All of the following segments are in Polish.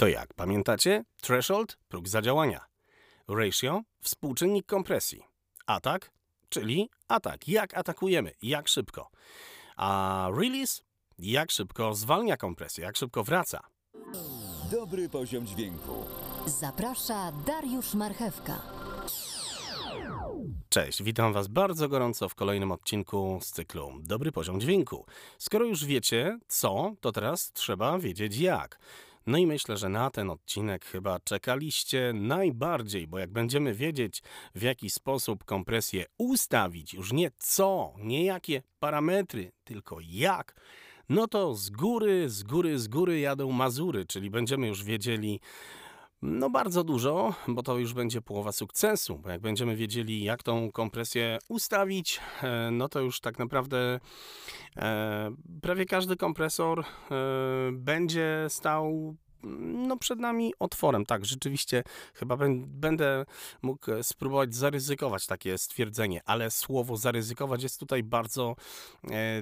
To jak, pamiętacie? Threshold, próg zadziałania. Ratio, współczynnik kompresji. Atak, czyli atak, jak atakujemy, jak szybko. A release, jak szybko zwalnia kompresję, jak szybko wraca. Dobry poziom dźwięku. Zaprasza Dariusz Marchewka. Cześć, witam Was bardzo gorąco w kolejnym odcinku z cyklu Dobry Poziom Dźwięku. Skoro już wiecie co, to teraz trzeba wiedzieć jak. No i myślę, że na ten odcinek chyba czekaliście najbardziej, bo jak będziemy wiedzieć, w jaki sposób kompresję ustawić, już nie co, nie jakie parametry, tylko jak, no to z góry, z góry, z góry jadą Mazury, czyli będziemy już wiedzieli, no bardzo dużo, bo to już będzie połowa sukcesu, bo jak będziemy wiedzieli, jak tą kompresję ustawić, e, no to już tak naprawdę e, prawie każdy kompresor e, będzie stał no przed nami otworem. Tak, rzeczywiście chyba będę mógł spróbować zaryzykować takie stwierdzenie, ale słowo zaryzykować jest tutaj bardzo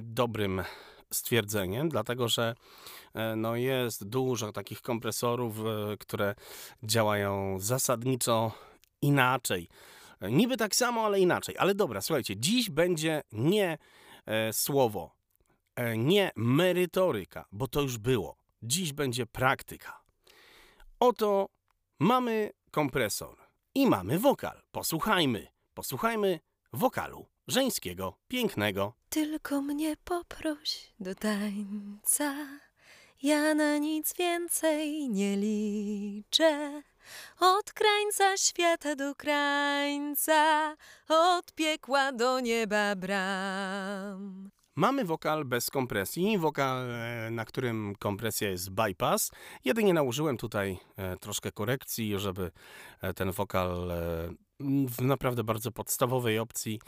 dobrym stwierdzeniem, dlatego że e, no, jest dużo takich kompresorów, e, które działają zasadniczo inaczej. E, niby tak samo, ale inaczej. Ale dobra, słuchajcie, dziś będzie nie słowo, nie merytoryka, bo to już było. Dziś będzie praktyka. Oto mamy kompresor i mamy wokal. Posłuchajmy, posłuchajmy wokalu żeńskiego, pięknego. Tylko mnie poproś do tańca, ja na nic więcej nie liczę. Od krańca świata do krańca, od piekła do nieba bram. Mamy wokal bez kompresji, wokal, e, na którym kompresja jest bypass. Jedynie nałożyłem tutaj e, troszkę korekcji, żeby e, ten wokal w naprawdę bardzo podstawowej opcji,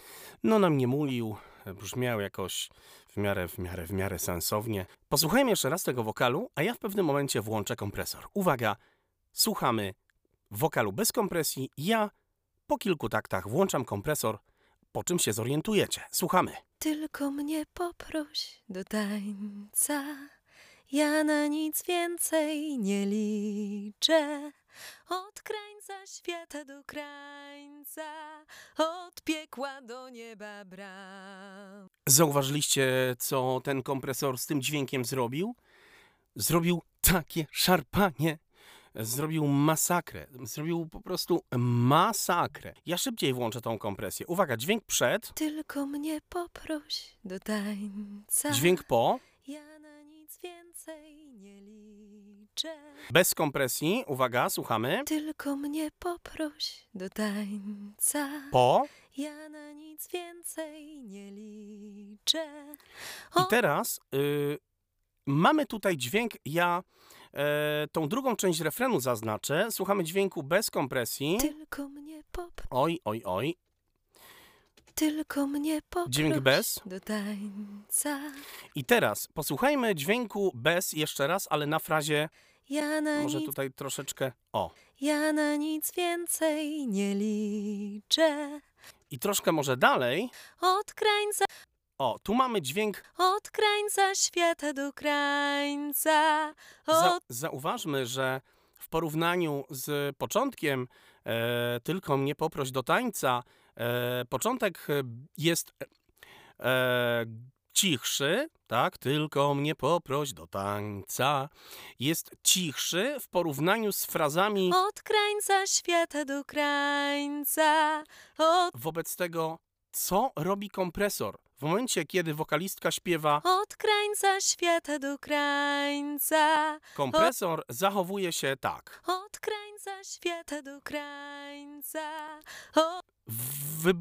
no nam nie mulił, brzmiał jakoś w miarę, w miarę, w miarę sensownie. Posłuchajmy jeszcze raz tego wokalu, a ja w pewnym momencie włączę kompresor. Uwaga, słuchamy wokalu bez kompresji, ja po kilku taktach włączam kompresor, po czym się zorientujecie. Słuchamy. Tylko mnie poproś do tańca, ja na nic więcej nie liczę. Od krańca świata do krańca, od piekła do nieba bram. Zauważyliście, co ten kompresor z tym dźwiękiem zrobił? Zrobił takie szarpanie. Zrobił masakrę. Zrobił po prostu masakrę. Ja szybciej włączę tą kompresję. Uwaga, dźwięk przed. Tylko mnie poproś do tańca. Dźwięk po. Ja na nic więcej nie liczę. Bez kompresji. Uwaga, słuchamy. Tylko mnie poproś do tańca. Po. Ja na nic więcej nie liczę. I teraz y, mamy tutaj dźwięk. Ja e, tą drugą część refrenu zaznaczę. Słuchamy dźwięku bez kompresji. Tylko mnie poproś. Oj, oj, oj. Tylko mnie poproś Dźwięk bez. do tańca. I teraz posłuchajmy dźwięku bez jeszcze raz, ale na frazie. Ja na Może nic, tutaj troszeczkę. O. ja na nic więcej nie liczę. I troszkę może dalej. Od krańca, O, tu mamy dźwięk. od krańca świata do krańca. Za, Od... zauważmy, że w porównaniu z początkiem e, tylko mnie poproś do tańca, e, początek e, jest e, cichszy, tak? Tylko mnie poproś do tańca. Jest cichszy w porównaniu z frazami Od krańca świata do krańca. Od, wobec tego, co robi kompresor. W momencie, kiedy wokalistka śpiewa, od krańca świata do krańca. kompresor zachowuje się tak. Od krańca świata do krańca. Od... Wy,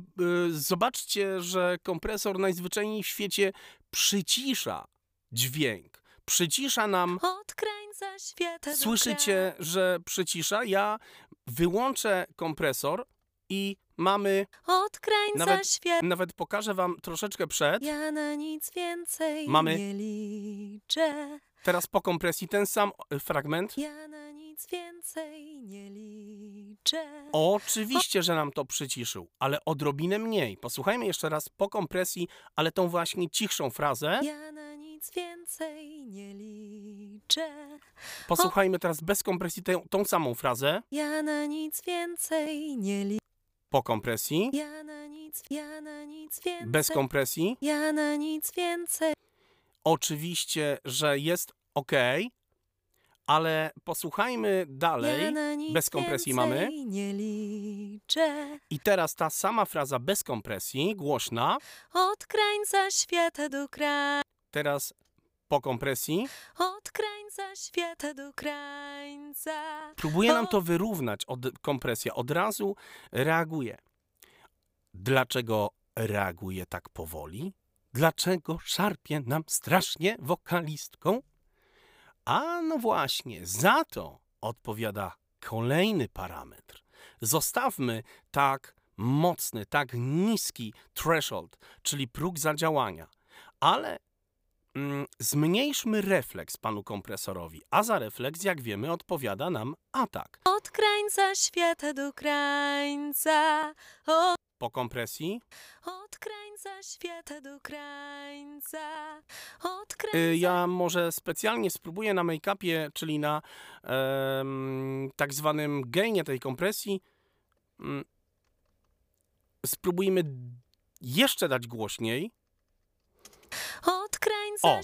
y, zobaczcie, że kompresor najzwyczajniej w świecie przycisza dźwięk. Przycisza nam. Od krańca świata Słyszycie, że przycisza? Ja wyłączę kompresor i mamy, Od krańca Nawet- świata nawet pokażę wam troszeczkę przed, ja na nic więcej Mamy- nie liczę. teraz po kompresji ten sam fragment. Ja na nic więcej nie liczę. Oczywiście, że nam to przyciszył, ale odrobinę mniej. Posłuchajmy jeszcze raz po kompresji, ale tą właśnie cichszą frazę. Ja na nic więcej nie liczę. Posłuchajmy teraz bez kompresji tę, tą samą frazę. Ja na nic więcej nie liczę. Po kompresji, Ja na nic, ja na nic więcej. bez kompresji. Ja na nic więcej. Oczywiście, że jest ok, ale posłuchajmy dalej. ja na nic bez kompresji mamy. nie liczę. I teraz ta sama fraza bez kompresji, głośna. Od krańca świata do krańca. Teraz po kompresji. Od krańca świata do krańca. Próbuje nam to wyrównać od kompresja. Od razu reaguje. Dlaczego reaguje tak powoli? Dlaczego szarpie nam strasznie wokalistką? A no właśnie, za to odpowiada kolejny parametr. Zostawmy tak mocny, tak niski threshold, czyli próg zadziałania, ale zmniejszmy refleks panu kompresorowi, a za refleks, jak wiemy, odpowiada nam atak. Od krańca świata do krańca. Od, Po kompresji od krańca świata do krańca. Od krańca. y, ja może specjalnie spróbuję na make-upie, czyli na em, tak zwanym gainie tej kompresji, mm, spróbujmy jeszcze dać głośniej. Od krańca. O!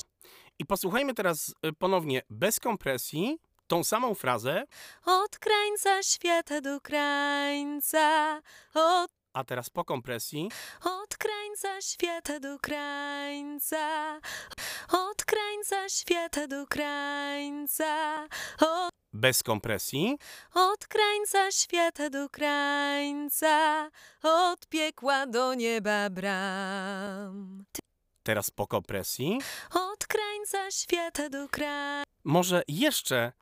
I posłuchajmy teraz y, ponownie bez kompresji tą samą frazę, Od krańca świata do krańca. Od, a teraz po kompresji. od krańca świata do krańca. Od krańca świata do krańca. Od, Bez kompresji. od krańca świata do krańca. Od piekła do nieba bram. Teraz po kompresji. Od krańca świata do. Może jeszcze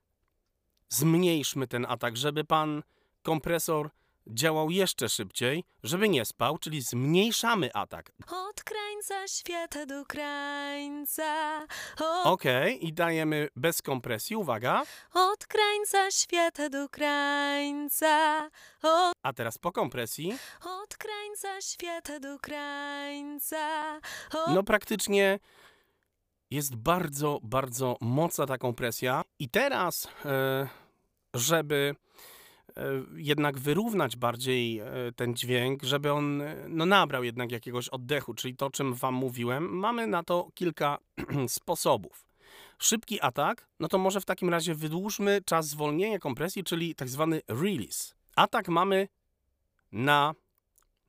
zmniejszmy ten atak, żeby pan kompresor działał jeszcze szybciej, żeby nie spał, czyli zmniejszamy atak. Od krańca świata do krańca. Od, Okej, i dajemy bez kompresji, uwaga. od krańca świata do krańca. Od, A teraz po kompresji. od krańca świata do krańca. Od, No praktycznie jest bardzo, bardzo mocna ta kompresja. I teraz, e, żeby jednak wyrównać bardziej e, ten dźwięk, żeby on e, no, nabrał jednak jakiegoś oddechu, czyli to, czym wam mówiłem, mamy na to kilka sposobów. Szybki atak, no to może w takim razie wydłużmy czas zwolnienia kompresji, czyli tak zwany release. Atak mamy na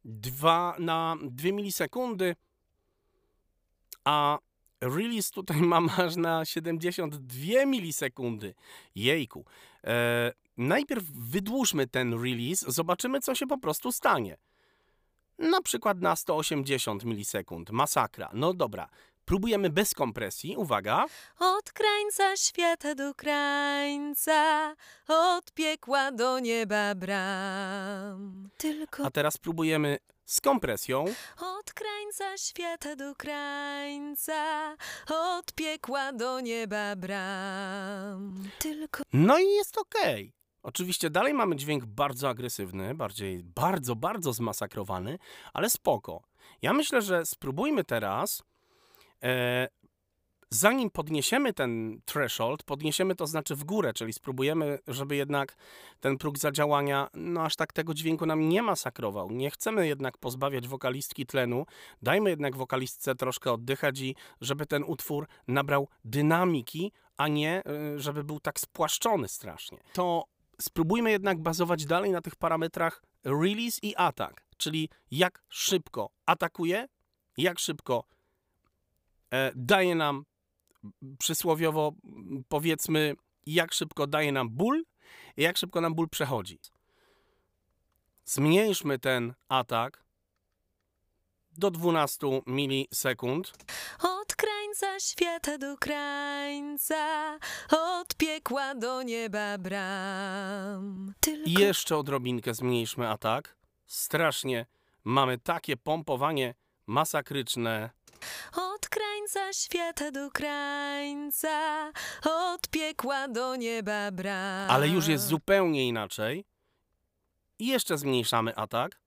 2 na 2 milisekundy, a release tutaj mam aż na 72 milisekundy. Jejku. E, najpierw wydłużmy ten release, zobaczymy, co się po prostu stanie. Na przykład na 180 milisekund. Masakra. No dobra. Próbujemy bez kompresji. Uwaga. od krańca świata do krańca. Od piekła do nieba bram. Tylko A teraz próbujemy z kompresją. Od krańca świata do krańca, od piekła do nieba bram. Tylko No i jest okej. Oczywiście dalej mamy dźwięk bardzo agresywny, bardziej bardzo, bardzo zmasakrowany, ale spoko. Ja myślę, że spróbujmy teraz, e, zanim podniesiemy ten threshold, podniesiemy to znaczy w górę, czyli spróbujemy, żeby jednak ten próg zadziałania, no aż tak tego dźwięku nam nie masakrował. Nie chcemy jednak pozbawiać wokalistki tlenu, dajmy jednak wokalistce troszkę oddychać i żeby ten utwór nabrał dynamiki, a nie y, żeby był tak spłaszczony strasznie. To spróbujmy jednak bazować dalej na tych parametrach release i atak, czyli jak szybko atakuje, jak szybko e, daje nam przysłowiowo powiedzmy, jak szybko daje nam ból i jak szybko nam ból przechodzi. Zmniejszmy ten atak do 12 milisekund. od krańca świata do krańca, od piekła do nieba bram. Tylko jeszcze odrobinkę zmniejszmy atak. strasznie. Mamy takie pompowanie masakryczne. Od krańca świata do krańca, od piekła do nieba bram. Ale już jest zupełnie inaczej. I jeszcze zmniejszamy atak.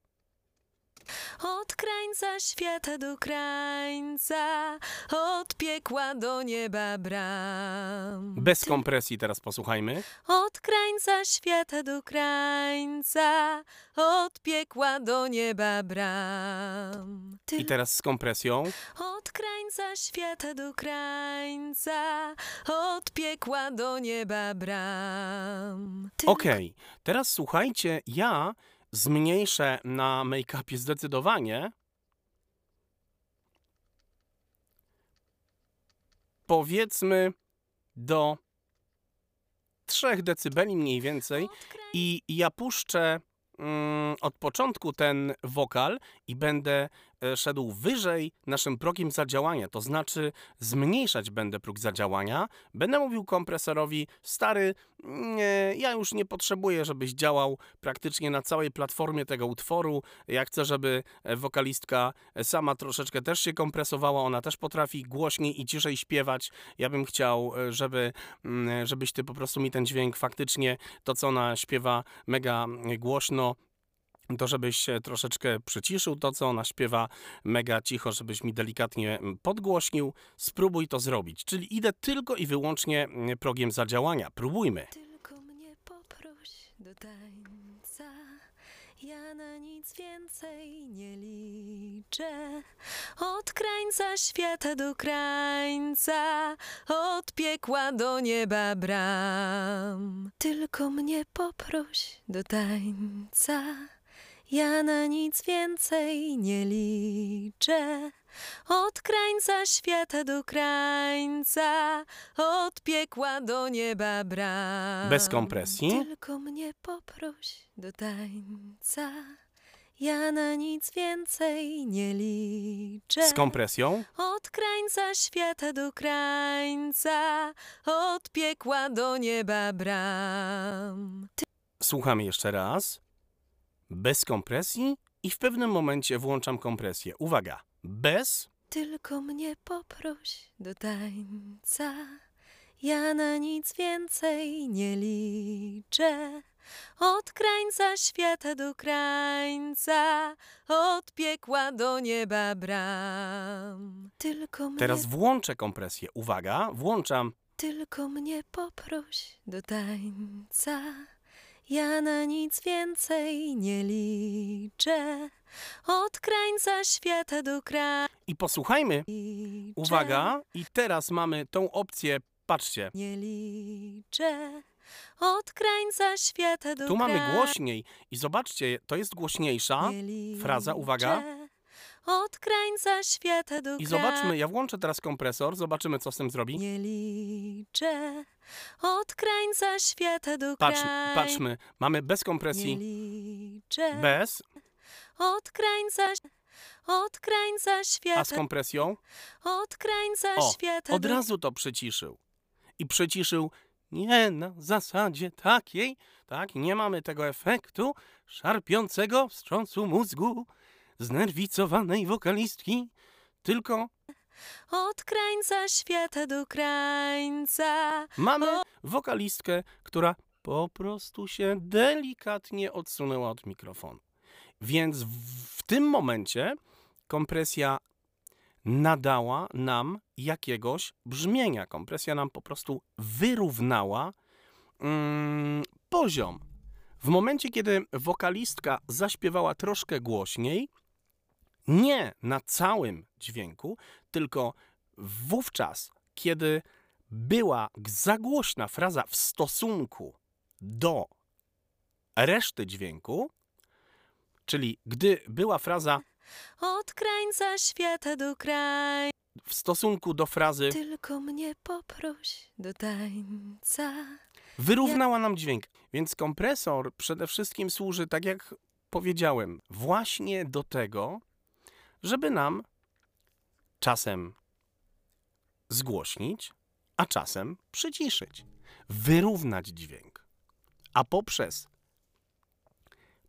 Od krańca świata do krańca, od piekła do nieba bram. Bez kompresji teraz posłuchajmy. Od krańca świata do krańca, od piekła do nieba bram. I teraz z kompresją. Od krańca świata do krańca, od piekła do nieba bram. Okej, teraz słuchajcie, ja zmniejszę na make-upie zdecydowanie. Powiedzmy do 3 decybeli mniej więcej i ja puszczę mm, od początku ten wokal i będę szedł wyżej naszym progiem zadziałania, to znaczy zmniejszać będę próg zadziałania. Będę mówił kompresorowi, stary, nie, ja już nie potrzebuję, żebyś działał praktycznie na całej platformie tego utworu. Ja chcę, żeby e, wokalistka e, sama troszeczkę też się kompresowała, ona też potrafi głośniej i ciszej śpiewać. Ja bym chciał, e, żeby, mm, żebyś ty po prostu mi ten dźwięk faktycznie, to co ona śpiewa mega głośno, to żebyś się troszeczkę przyciszył to, co ona śpiewa mega cicho, żebyś mi delikatnie mm, podgłośnił. Spróbuj to zrobić. Czyli idę tylko i wyłącznie mm, progiem zadziałania. Próbujmy. Tylko mnie poproś do tańca. Ja na nic więcej nie liczę. Od krańca świata do krańca, od piekła do nieba bram. Tylko mnie poproś do tańca. Ja na nic więcej nie liczę. Od krańca świata do krańca, od piekła do nieba bram. Bez kompresji. Tylko mnie poproś do tańca. Ja na nic więcej nie liczę. Z kompresją. Od krańca świata do krańca, od piekła do nieba bram. Słuchamy jeszcze raz. Bez kompresji i w pewnym momencie włączam kompresję. Uwaga. Bez. Tylko mnie poproś do tańca. Ja na nic więcej nie liczę. Od krańca świata do krańca, od piekła do nieba bram. Tylko mnie, Teraz włączę kompresję. Uwaga. Włączam. tylko mnie poproś do tańca. Ja na nic więcej nie liczę. Od krańca świata do krańca. I posłuchajmy. Uwaga. I teraz mamy tą opcję. Patrzcie. Nie liczę od krańca świata do Tu mamy głośniej. I zobaczcie, to jest głośniejsza. fraza, uwaga. Od krańca świata do I zobaczmy, ja włączę teraz kompresor, zobaczymy, co z tym zrobi. Nie liczę od krańca świata do Patrz, patrzmy, mamy bez Nie kompresji, liczę bez, od krańca od krańca a z świata kompresją. od krańca O, świata od do razu to przyciszył. I przyciszył nie na zasadzie takiej, tak, nie mamy tego efektu szarpiącego wstrząsu mózgu znerwicowanej wokalistki, tylko od krańca świata do krańca. mamy wokalistkę, która po prostu się delikatnie odsunęła od mikrofonu. Więc w, tym momencie kompresja nadała nam jakiegoś brzmienia. Kompresja nam po prostu wyrównała mm, poziom. W momencie, kiedy wokalistka zaśpiewała troszkę głośniej, nie na całym dźwięku, tylko wówczas, kiedy była za głośna fraza w stosunku do reszty dźwięku, czyli gdy była fraza Od krańca świata do krańca. w stosunku do frazy Tylko mnie poproś do tańca. wyrównała nam dźwięk. Więc kompresor przede wszystkim służy, tak jak powiedziałem, właśnie do tego, żeby nam czasem zgłośnić, a czasem przyciszyć, wyrównać dźwięk. A poprzez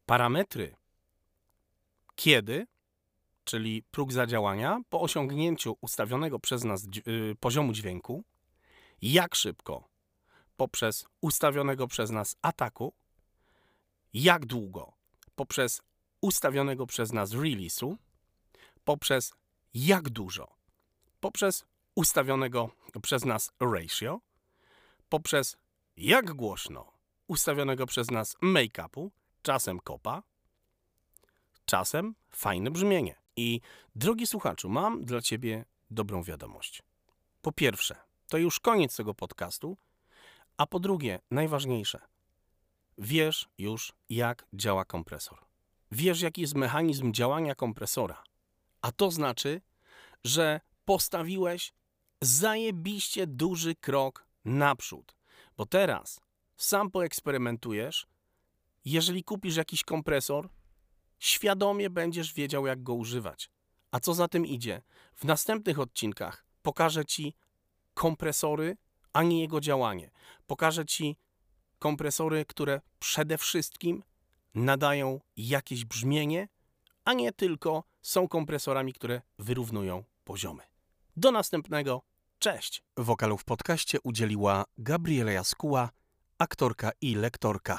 parametry kiedy, czyli próg zadziałania, po osiągnięciu ustawionego przez nas y, poziomu dźwięku, jak szybko, poprzez ustawionego przez nas ataku, jak długo, poprzez ustawionego przez nas release'u, poprzez jak dużo, poprzez ustawionego przez nas ratio, poprzez jak głośno, ustawionego przez nas make-upu, czasem kopa, czasem fajne brzmienie. I drogi słuchaczu, mam dla ciebie dobrą wiadomość. Po pierwsze, to już koniec tego podcastu, a po drugie, najważniejsze, wiesz już, jak działa kompresor. Wiesz, jaki jest mechanizm działania kompresora. A to znaczy, że postawiłeś zajebiście duży krok naprzód. Bo teraz sam poeksperymentujesz. Jeżeli kupisz jakiś kompresor, świadomie będziesz wiedział, jak go używać. A co za tym idzie? W następnych odcinkach pokażę Ci kompresory, a nie jego działanie. Pokażę Ci kompresory, które przede wszystkim nadają jakieś brzmienie, a nie tylko są kompresorami, które wyrównują poziomy. Do następnego. Cześć! Wokalu w podcaście udzieliła Gabriela Jaskuła, aktorka i lektorka.